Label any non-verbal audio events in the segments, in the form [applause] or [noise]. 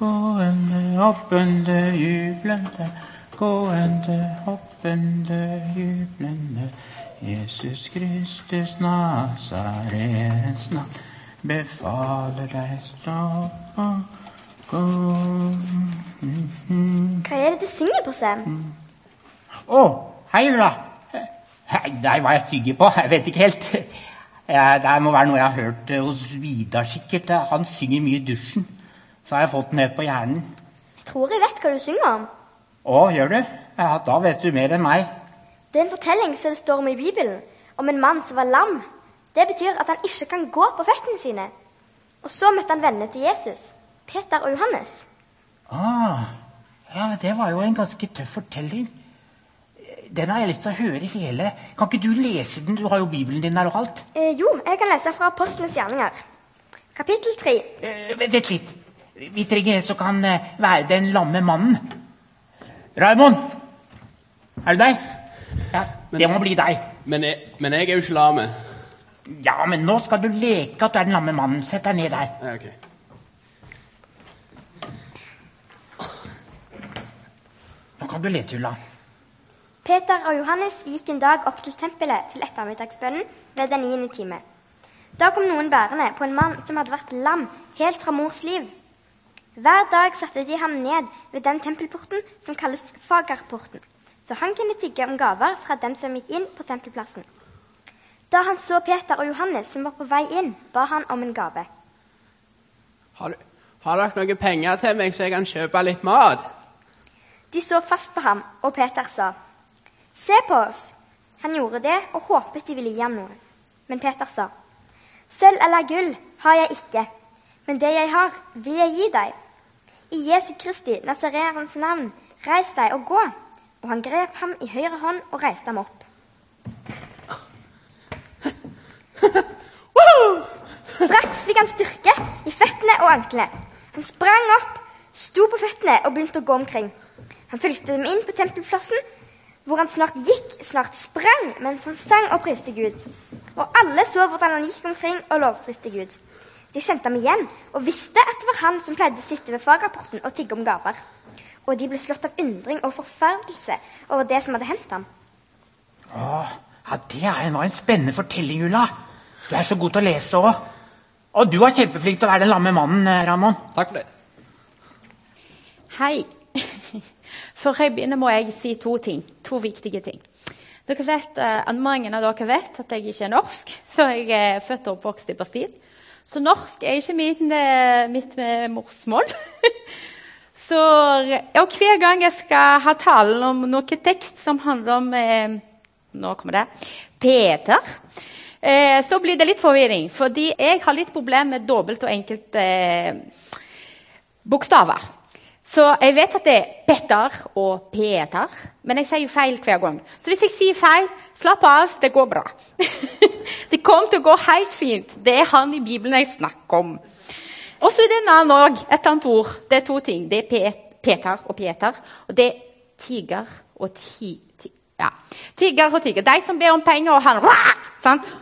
Gående, hoppende, jublende, gående, hoppende, jublende. Jesus Kristus Nazarens navn befaler deg stå og gå. Hva er det du synger på, Sam? Å, hei, Ulla. Nei, hva jeg synger på? Jeg vet ikke helt. [laughs] Ja, det må være noe jeg har hørt hos Vidar, sikkert. Han synger mye i dusjen. Så har jeg fått den ned på hjernen. Jeg tror jeg vet hva du synger om. Å, gjør du? Ja, da vet du mer enn meg. Det er en fortelling som det står om i Bibelen, om en mann som var lam. Det betyr at han ikke kan gå på føttene sine. Og så møtte han vennene til Jesus, Peter og Johannes. Ah, ja, det var jo en ganske tøff fortelling. Den har jeg lyst til å høre hele. Kan ikke du lese den? Du har jo Bibelen din der og alt. Eh, jo, jeg kan lese fra Apostlenes gjerninger. Kapittel 3. Eh, vent litt. Vi trenger en som kan eh, være den lamme mannen. Raymond! Er du deg? Ja, det må bli deg. Men jeg, men jeg er jo ikke lame. Ja, men nå skal du leke at du er den lamme mannen. Sett deg ned der. Ja, ok. Nå kan du lese, Ulla. Peter og Johannes gikk en dag opp til tempelet til ettermiddagsbønnen ved den niende time. Da kom noen bærende på en mann som hadde vært lam helt fra mors liv. Hver dag satte de ham ned ved den tempelporten som kalles Fagerporten, så han kunne tigge om gaver fra dem som gikk inn på tempelplassen. Da han så Peter og Johannes som var på vei inn, ba han om en gave. Har, har dere noen penger til meg, så jeg kan kjøpe litt mat? De så fast på ham, og Peter sa, Se på oss. Han gjorde det og håpet de ville gi ham noe. Men Peter sa, Sølv eller gull har jeg ikke, men det jeg har, vil jeg gi deg. I Jesu Kristi Nazareans navn, reis deg og gå. Og han grep ham i høyre hånd og reiste ham opp. Straks fikk han styrke i føttene og anklene. Han sprang opp, sto på føttene og begynte å gå omkring. Han fulgte dem inn på tempelplassen, hvor han snart gikk, snart sprang, mens han sang og priste Gud. Og alle så hvordan han gikk omkring og lovpriste Gud. De kjente ham igjen og visste at det var han som pleide å sitte ved fagrapporten og tigge om gaver. Og de ble slått av undring og forferdelse over det som hadde hendt ham. Åh, ja, Det er- var en spennende fortelling, Ulla. Du er så god til å lese òg. Og du er kjempeflink til å være den lamme mannen, Ramón. Ramon. Takk for det. Hei. [laughs] Før jeg begynner, må jeg si to ting. To viktige ting. Dere vet, eh, Mange av dere vet at jeg ikke er norsk, så jeg er født og oppvokst i Brasil. Så norsk er ikke min, eh, mitt eh, morsmål. [laughs] så, og hver gang jeg skal ha talen om noe tekst som handler om eh, Nå kommer det. Peter. Så blir det litt forvirring, fordi jeg har litt problem med dobbelt og enkelt bokstaver. Så jeg vet at det er Petter og Peter, men jeg sier jo feil hver gang. Så hvis jeg sier feil, slapp av, det går bra. [laughs] det kommer til å gå helt fint. Det er han i Bibelen jeg snakker om. Og så er det en annen òg, et annet ord. Det er to ting. Det er Peter og Peter, og det er tiger og ti... ti ja. Tiger og tiger. De som ber om penger, og han! [laughs] Sant?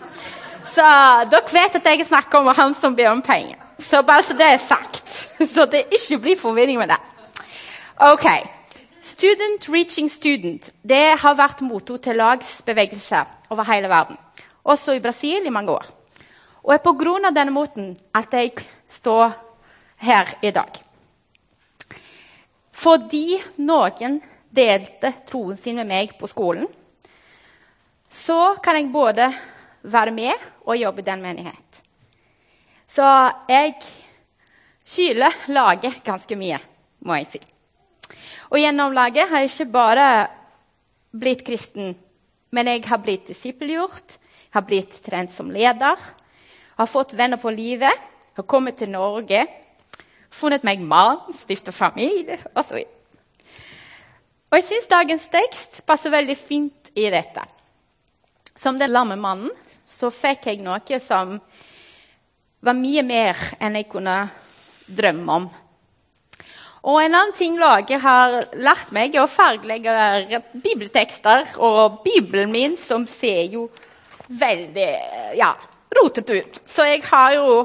Så dere vet at jeg snakker om han som ber om penger. Så bare så det er sagt. [laughs] Så det ikke blir forvirring med det. Ok. Student reaching student. Det har vært motto til lagsbevegelser over hele verden. Også i Brasil i mange år. Og er på grunn av denne moten at jeg står her i dag. Fordi noen delte troen sin med meg på skolen, så kan jeg både være med og jobbe i den menighet. Så jeg kyler laget ganske mye, må jeg si. Og gjennom laget har jeg ikke bare blitt kristen, men jeg har blitt disippelgjort, har blitt trent som leder, har fått venner på livet, har kommet til Norge, funnet meg mann, stiftet familie osv. Og jeg syns dagens tekst passer veldig fint i dette. Som den lamme mannen så fikk jeg noe som var mye mer enn jeg kunne drømme om. Og en annen ting laget har lært meg, er å fargelegge bibeltekster. Og Bibelen min, som ser jo veldig ja, rotete ut. Så jeg har jo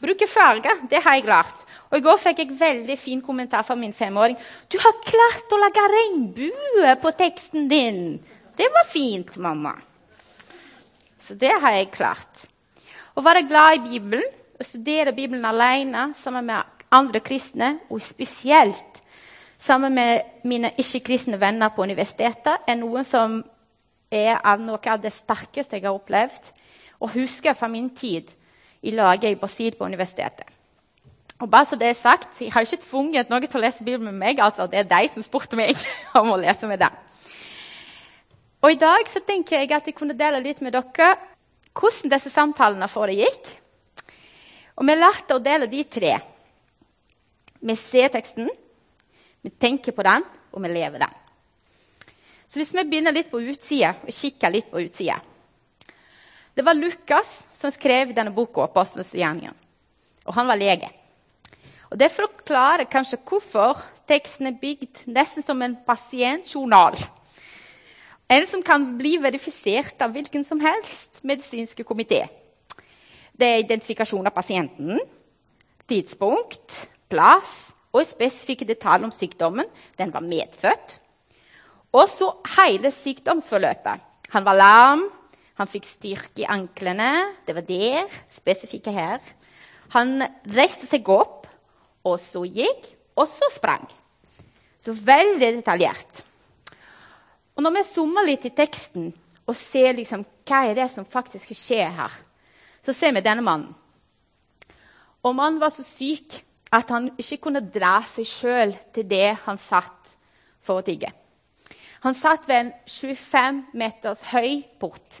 bruker farger. Det har jeg lært. Og I går fikk jeg veldig fin kommentar fra min femåring. 'Du har klart å lage regnbue på teksten din.' Det var fint, mamma. Så det har jeg klart. Å være glad i Bibelen, å studere Bibelen alene sammen med andre kristne, og spesielt sammen med mine ikke-kristne venner på universitetet, er noe som er av noe av det sterkeste jeg har opplevd og husker fra min tid i laget i Brasil på universitetet. Og bare så det er sagt, Jeg har ikke tvunget noen til å lese Bibelen med meg. altså Det er de som spurte meg [laughs] om å lese med dem. Og I dag så tenker jeg at jeg kunne dele litt med dere hvordan disse samtalene foregikk. Og vi lærte å dele de tre. Vi ser teksten, vi tenker på den, og vi lever den. Så hvis vi begynner litt på utsida og kikker litt på utsida Det var Lukas som skrev denne boka, 'Apostlenes gjerninger'. Og han var lege. Og Det forklarer kanskje hvorfor teksten er bygd nesten som en pasientjournal. En som kan bli verifisert av hvilken som helst medisinske komité. Det er identifikasjon av pasienten, tidspunkt, plass og spesifikke detaljer om sykdommen. Den var medfødt. Og så hele sykdomsforløpet. Han var lam, han fikk styrke i anklene. Det var der. Spesifikke her. Han reiste seg opp og så gikk, og så sprang. Så veldig detaljert. Og når vi zoomer litt i teksten og ser liksom, hva er det som faktisk skjer her, så ser vi denne mannen. Og mannen var så syk at han ikke kunne dra seg sjøl til det han satt for å tigge. Han satt ved en 25 meters høy port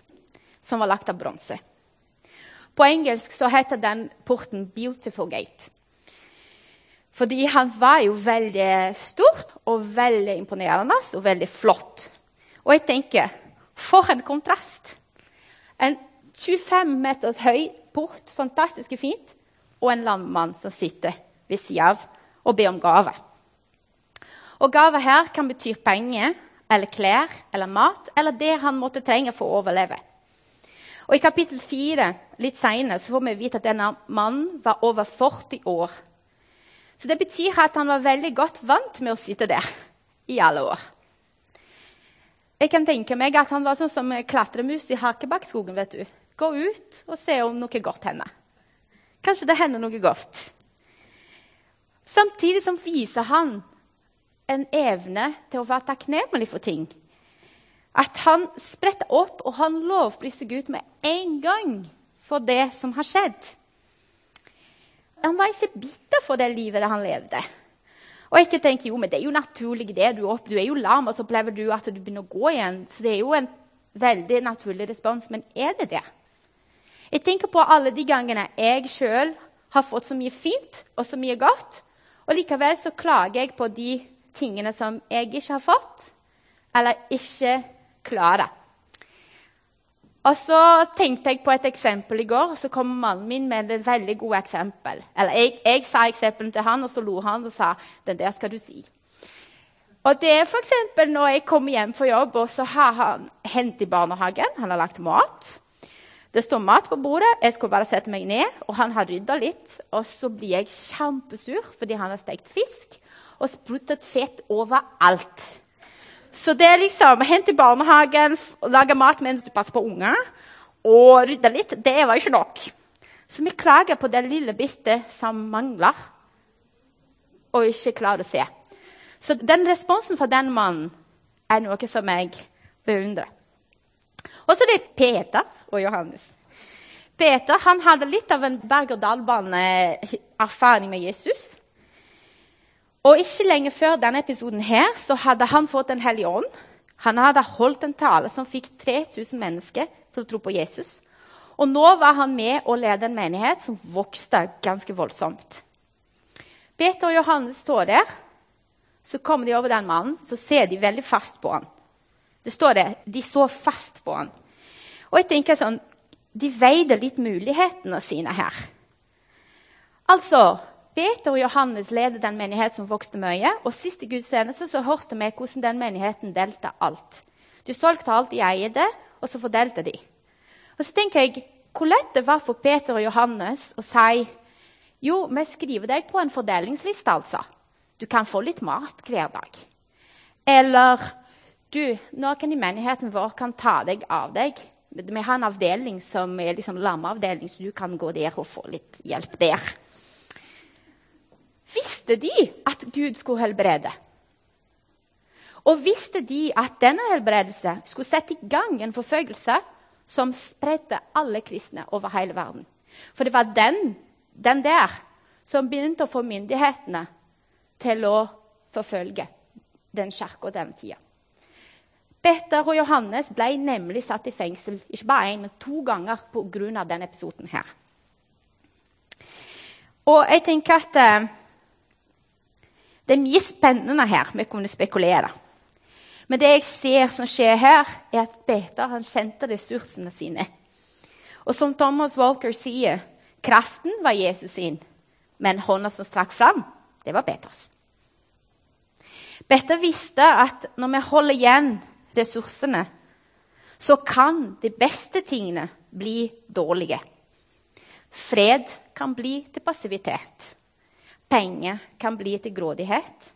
som var lagt av bronse. På engelsk så heter den porten 'Beautiful Gate'. Fordi han var jo veldig stor og veldig imponerende og veldig flott. Og jeg tenker for en kontrast! En 25 meters høy port, fantastisk fint, og en landmann som sitter ved siden av og ber om gave. Og gave her kan bety penger eller klær eller mat eller det han måtte trenge for å overleve. Og I kapittel 4 litt senere, får vi vite at denne mannen var over 40 år så det betyr at han var veldig godt vant med å sitte der i alle år. Jeg kan tenke meg at han var sånn som klatremus i Hakebakkskogen. vet du. Gå ut og se om noe godt hender. Kanskje det hender noe godt. Samtidig som viser han en evne til å være takknemlig for ting. At han spretter opp og han lovpriser Gud med en gang for det som har skjedd. Han var ikke bitter for det livet han levde. Og ikke tenke jo, men det er jo naturlig det. Du, du er jo lam, og så opplever du at du begynner å gå igjen. Så det er jo en veldig naturlig respons. Men er det det? Jeg tenker på alle de gangene jeg sjøl har fått så mye fint og så mye godt, og likevel så klager jeg på de tingene som jeg ikke har fått, eller ikke klarer. Og så tenkte jeg på et eksempel i går, og så kom mannen min med et veldig godt eksempel. Eller jeg, jeg sa eksempelet til han, og så lo han og sa den der skal du si. Og det er f.eks. når jeg kommer hjem fra jobb, og så har han hendt i barnehagen. Han har lagt mat. Det står mat på bordet, jeg skal bare sette meg ned, og han har rydda litt. Og så blir jeg kjempesur fordi han har stekt fisk og spruttet fett overalt. Så det er liksom hente i barnehagen, lage mat mens du passer på unger, og rydde litt, det var ikke nok. Så vi klager på det lille bitte som mangler, og ikke klarer å se. Så den responsen fra den mannen er noe som jeg beundrer. Og så er det Peter og Johannes. Peter han hadde litt av en berg-og-dal-bane-erfaring med Jesus. Og ikke lenge før denne episoden her, så hadde han fått Den hellige ånd. Han hadde holdt en tale som fikk 3000 mennesker til å tro på Jesus. Og nå var han med å lede en menighet som vokste ganske voldsomt. Peter og Johannes står der. Så kommer de over den mannen, så ser de veldig fast på han. Det står det, De så fast på han. Og jeg tenker sånn, De veide litt mulighetene sine her. Altså, Peter og Johannes ledet den menighet som vokste mye. Og sist i gudstjeneste så hørte vi hvordan den menigheten delte alt. De solgte alt de eide, og så fordelte de. Og så tenker jeg, Hvor lett det var for Peter og Johannes å si Jo, vi skriver deg på en fordelingsliste, altså. Du kan få litt mat hver dag. Eller du, noen i menigheten vår kan ta deg av deg. Vi har en avdeling som er liksom lammeavdeling, så du kan gå der og få litt hjelp der. Visste de at Gud skulle helbrede? Og visste de at denne helbredelse skulle sette i gang en forfølgelse som spredte alle kristne over hele verden? For det var den, den der som begynte å få myndighetene til å forfølge den kirka den tida. Peter og Johannes ble nemlig satt i fengsel ikke bare én, men to ganger pga. denne episoden her. Og jeg tenker at eh, det er mye spennende her vi kunne spekulere. Men det jeg ser som skjer her, er at Peter han kjente ressursene sine. Og som Thomas Walker sier, kraften var Jesus sin, men hånda som strakk fram, det var Peters. Peter visste at når vi holder igjen ressursene, så kan de beste tingene bli dårlige. Fred kan bli til passivitet. Penger kan bli til grådighet.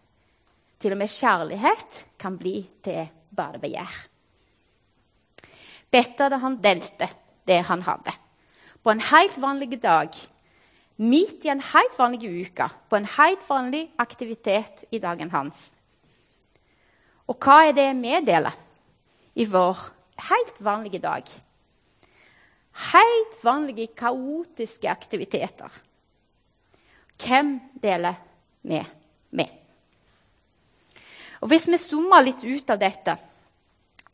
Til og med kjærlighet kan bli til bare begjær. Petter han delte det han hadde. På en helt vanlig dag, midt i en helt vanlig uke, på en helt vanlig aktivitet i dagen hans. Og hva er det vi deler i vår helt vanlige dag? Helt vanlige, kaotiske aktiviteter. Hvem deler vi med? Og Hvis vi zoomer litt ut av dette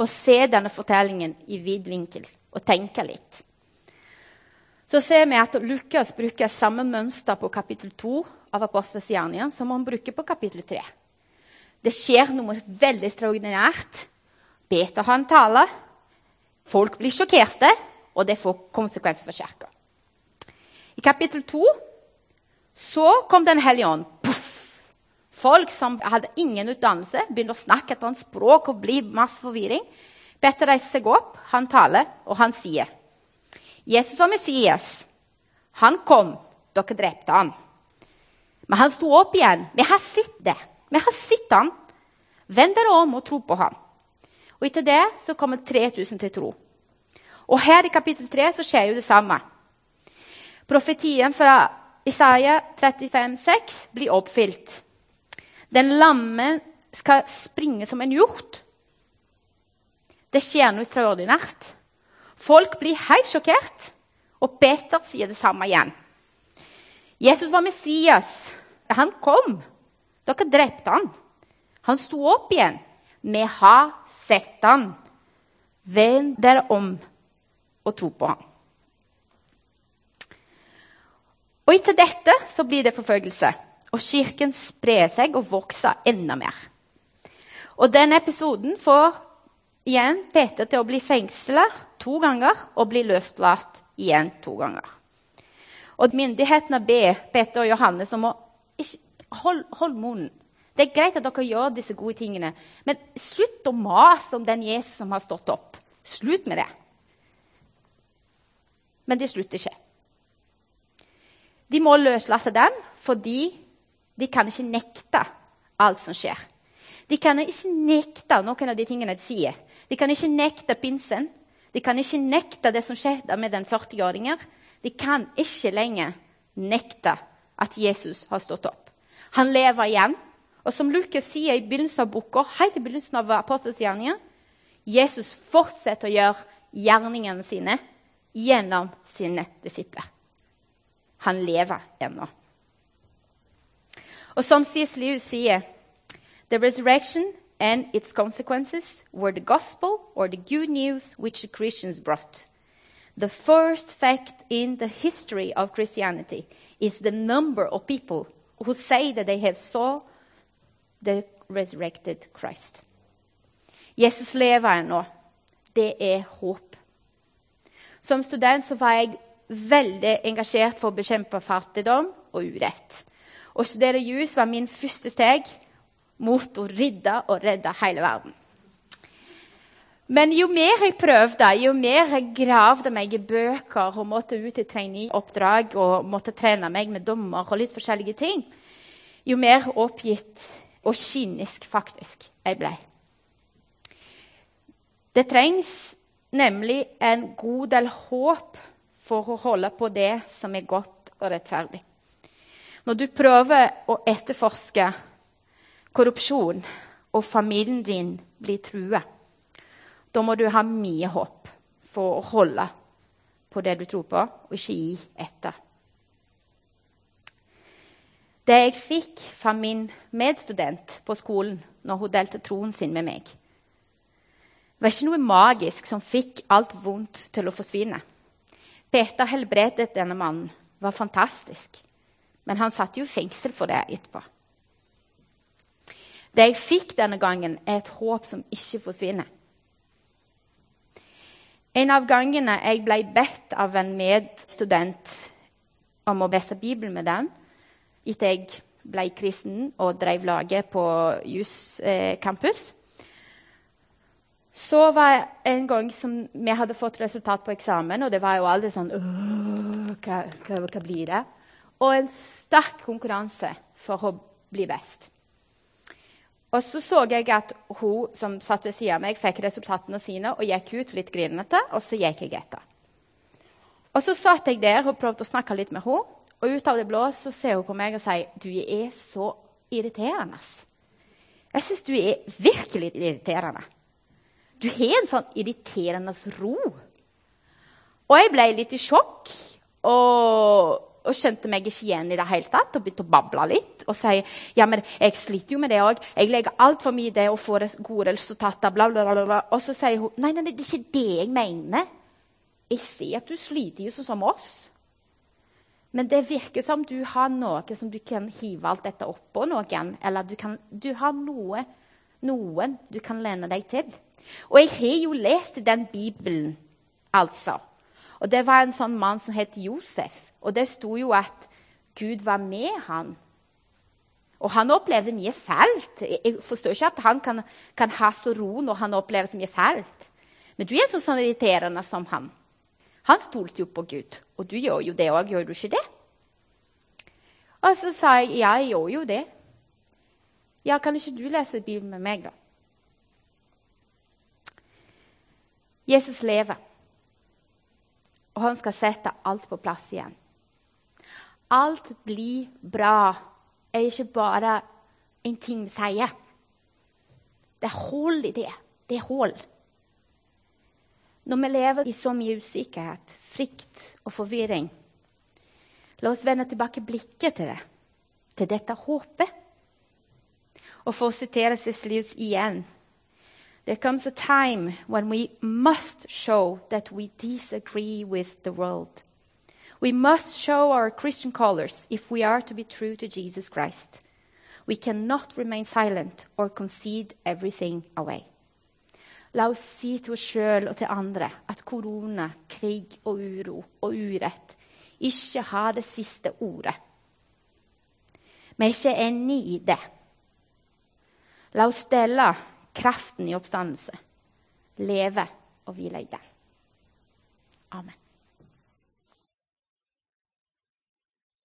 og ser denne fortellingen i vid vinkel og tenker litt, så ser vi at Lukas bruker samme mønster på kapittel 2 av Apostles gjerninger som han bruker på kapittel 3. Det skjer noe veldig ekstraordinært. Peter han en tale. Folk blir sjokkerte, og det får konsekvenser for kirka. I kapittel 2 så kom Den hellige ånd. Puff! Folk som hadde ingen utdannelse, begynte å snakke et annet språk og bli masse forvirring. Petter reiser seg opp, han taler, og han sier Jesus var Messias. Han kom, dere drepte han. Men han sto opp igjen. Vi har sett det. Vi har sett han. Vend dere om og tro på han. Og etter det så kommer 3000 til tro. Og her i kapittel 3 så skjer jo det samme. Profetien fra Isaiah 35, 6 blir oppfylt. Den lamme skal springe som en hjort. Det skjer noe ekstraordinært. Folk blir helt sjokkert, og Peter sier det samme igjen. Jesus var Messias. Han kom. Dere drepte han. Han sto opp igjen. Vi har sett han. Vend dere om og tro på han. Og etter dette så blir det forfølgelse. Og kirken sprer seg og vokser enda mer. Og denne episoden får igjen Peter til å bli fengsla to ganger og bli løslatt igjen to ganger. Og myndighetene ber Peter og Johannes om å holde hold munnen. Det er greit at dere gjør disse gode tingene, men slutt å mase om den Jesus som har stått opp. Slutt med det. Men det slutter ikke. De må løslate dem fordi de kan ikke nekte alt som skjer. De kan ikke nekte noen av de tingene de sier. De kan ikke nekte pinsen. De kan ikke nekte det som skjedde med den 40-åringen. De kan ikke lenger nekte at Jesus har stått opp. Han lever igjen. Og som Lukas sier i begynnelsen av boka, helt i begynnelsen av apostelsgjerningen, Jesus fortsetter å gjøre gjerningene sine gjennom sine disipler. Han lever ennå. Og som C.S. Lewis sier The resurrection and its consequences were the gospel or the good news which the Christians brought. The first fact in the history of Christianity is the number of people who say that they have saw the resurrected Christ. Jesus lever ennå. Det er håp. Som student så var jeg veldig engasjert for å bekjempe fattigdom og urett. Å studere jus var min første steg mot å rydde og redde hele verden. Men jo mer jeg prøvde, jo mer jeg gravde meg i bøker og måtte ut i traineeoppdrag og måtte trene meg med dommer og litt forskjellige ting, jo mer oppgitt og kynisk faktisk jeg ble. Det trengs nemlig en god del håp for å holde på det som er godt og rettferdig. Når du prøver å etterforske korrupsjon, og familien din blir truet, da må du ha mye håp for å holde på det du tror på, og ikke gi etter. Det jeg fikk fra min medstudent på skolen når hun delte troen sin med meg, var ikke noe magisk som fikk alt vondt til å forsvinne. Peter helbredet denne mannen. var fantastisk. Men han satt jo i fengsel for det etterpå. Det jeg fikk denne gangen, er et håp som ikke forsvinner. En av gangene jeg ble bedt av en medstudent om å lese Bibelen med dem, etter jeg ble kristen og drev laget på juscampus, så var det en gang som vi hadde fått resultat på eksamen, og det var jo aldri sånn hva, hva, hva blir det? Og en sterk konkurranse for å bli best. Og så så jeg at hun som satt ved siden av meg, fikk resultatene sine og gikk ut litt grinete, og så gikk jeg etter. Og så satt jeg der og prøvde å snakke litt med henne, og ut av det blå så ser hun på meg og sier du er så irriterende. Jeg syns du er virkelig irriterende. Du har en sånn irriterende ro. Og jeg ble litt i sjokk. Og og skjønte meg ikke igjen i det hele tatt og begynte å bable litt. Og si ja, men jeg sliter jo med det òg. Jeg legger altfor mye i det og får gode resultater. Bla, bla, bla, bla. Og så sier hun nei, nei, det er ikke det jeg mener. Jeg ser at du sliter jo sånn som oss. Men det virker som du har noe som du kan hive alt dette oppå noen. Eller du, kan, du har noe, noen du kan lene deg til. Og jeg har jo lest den Bibelen, altså. Og det var en sånn mann som het Josef. Og det sto jo at Gud var med han. Og han opplevde mye fælt. Jeg forstår ikke at han kan, kan ha så ro når han opplever så mye fælt. Men du er så sånn irriterende som han. Han stolte jo på Gud. Og du gjør jo det òg, gjør du ikke det? Og så sa jeg ja, jeg gjør jo det. Ja, kan ikke du lese Bibelen med meg, da? Jesus lever, og han skal sette alt på plass igjen. Alt blir bra er ikke bare en ting vi sier. Det er hull i det. Det er hull. Når vi lever i så mye usikkerhet, frykt og forvirring, la oss vende tilbake blikket til det, til dette håpet. Og for å sitere Cecilius igjen There comes a time when we must show that we disagree with the world. We must show our Christian colors if we are to be true to Jesus Christ. We cannot remain silent or concede everything away. La oss si til oss sjøl og til andre at korona, krig og uro og urett ikke har det siste ordet. Vi er ikke enig i det. La oss dele kraften i oppstandelse, leve og hvile i den. Amen.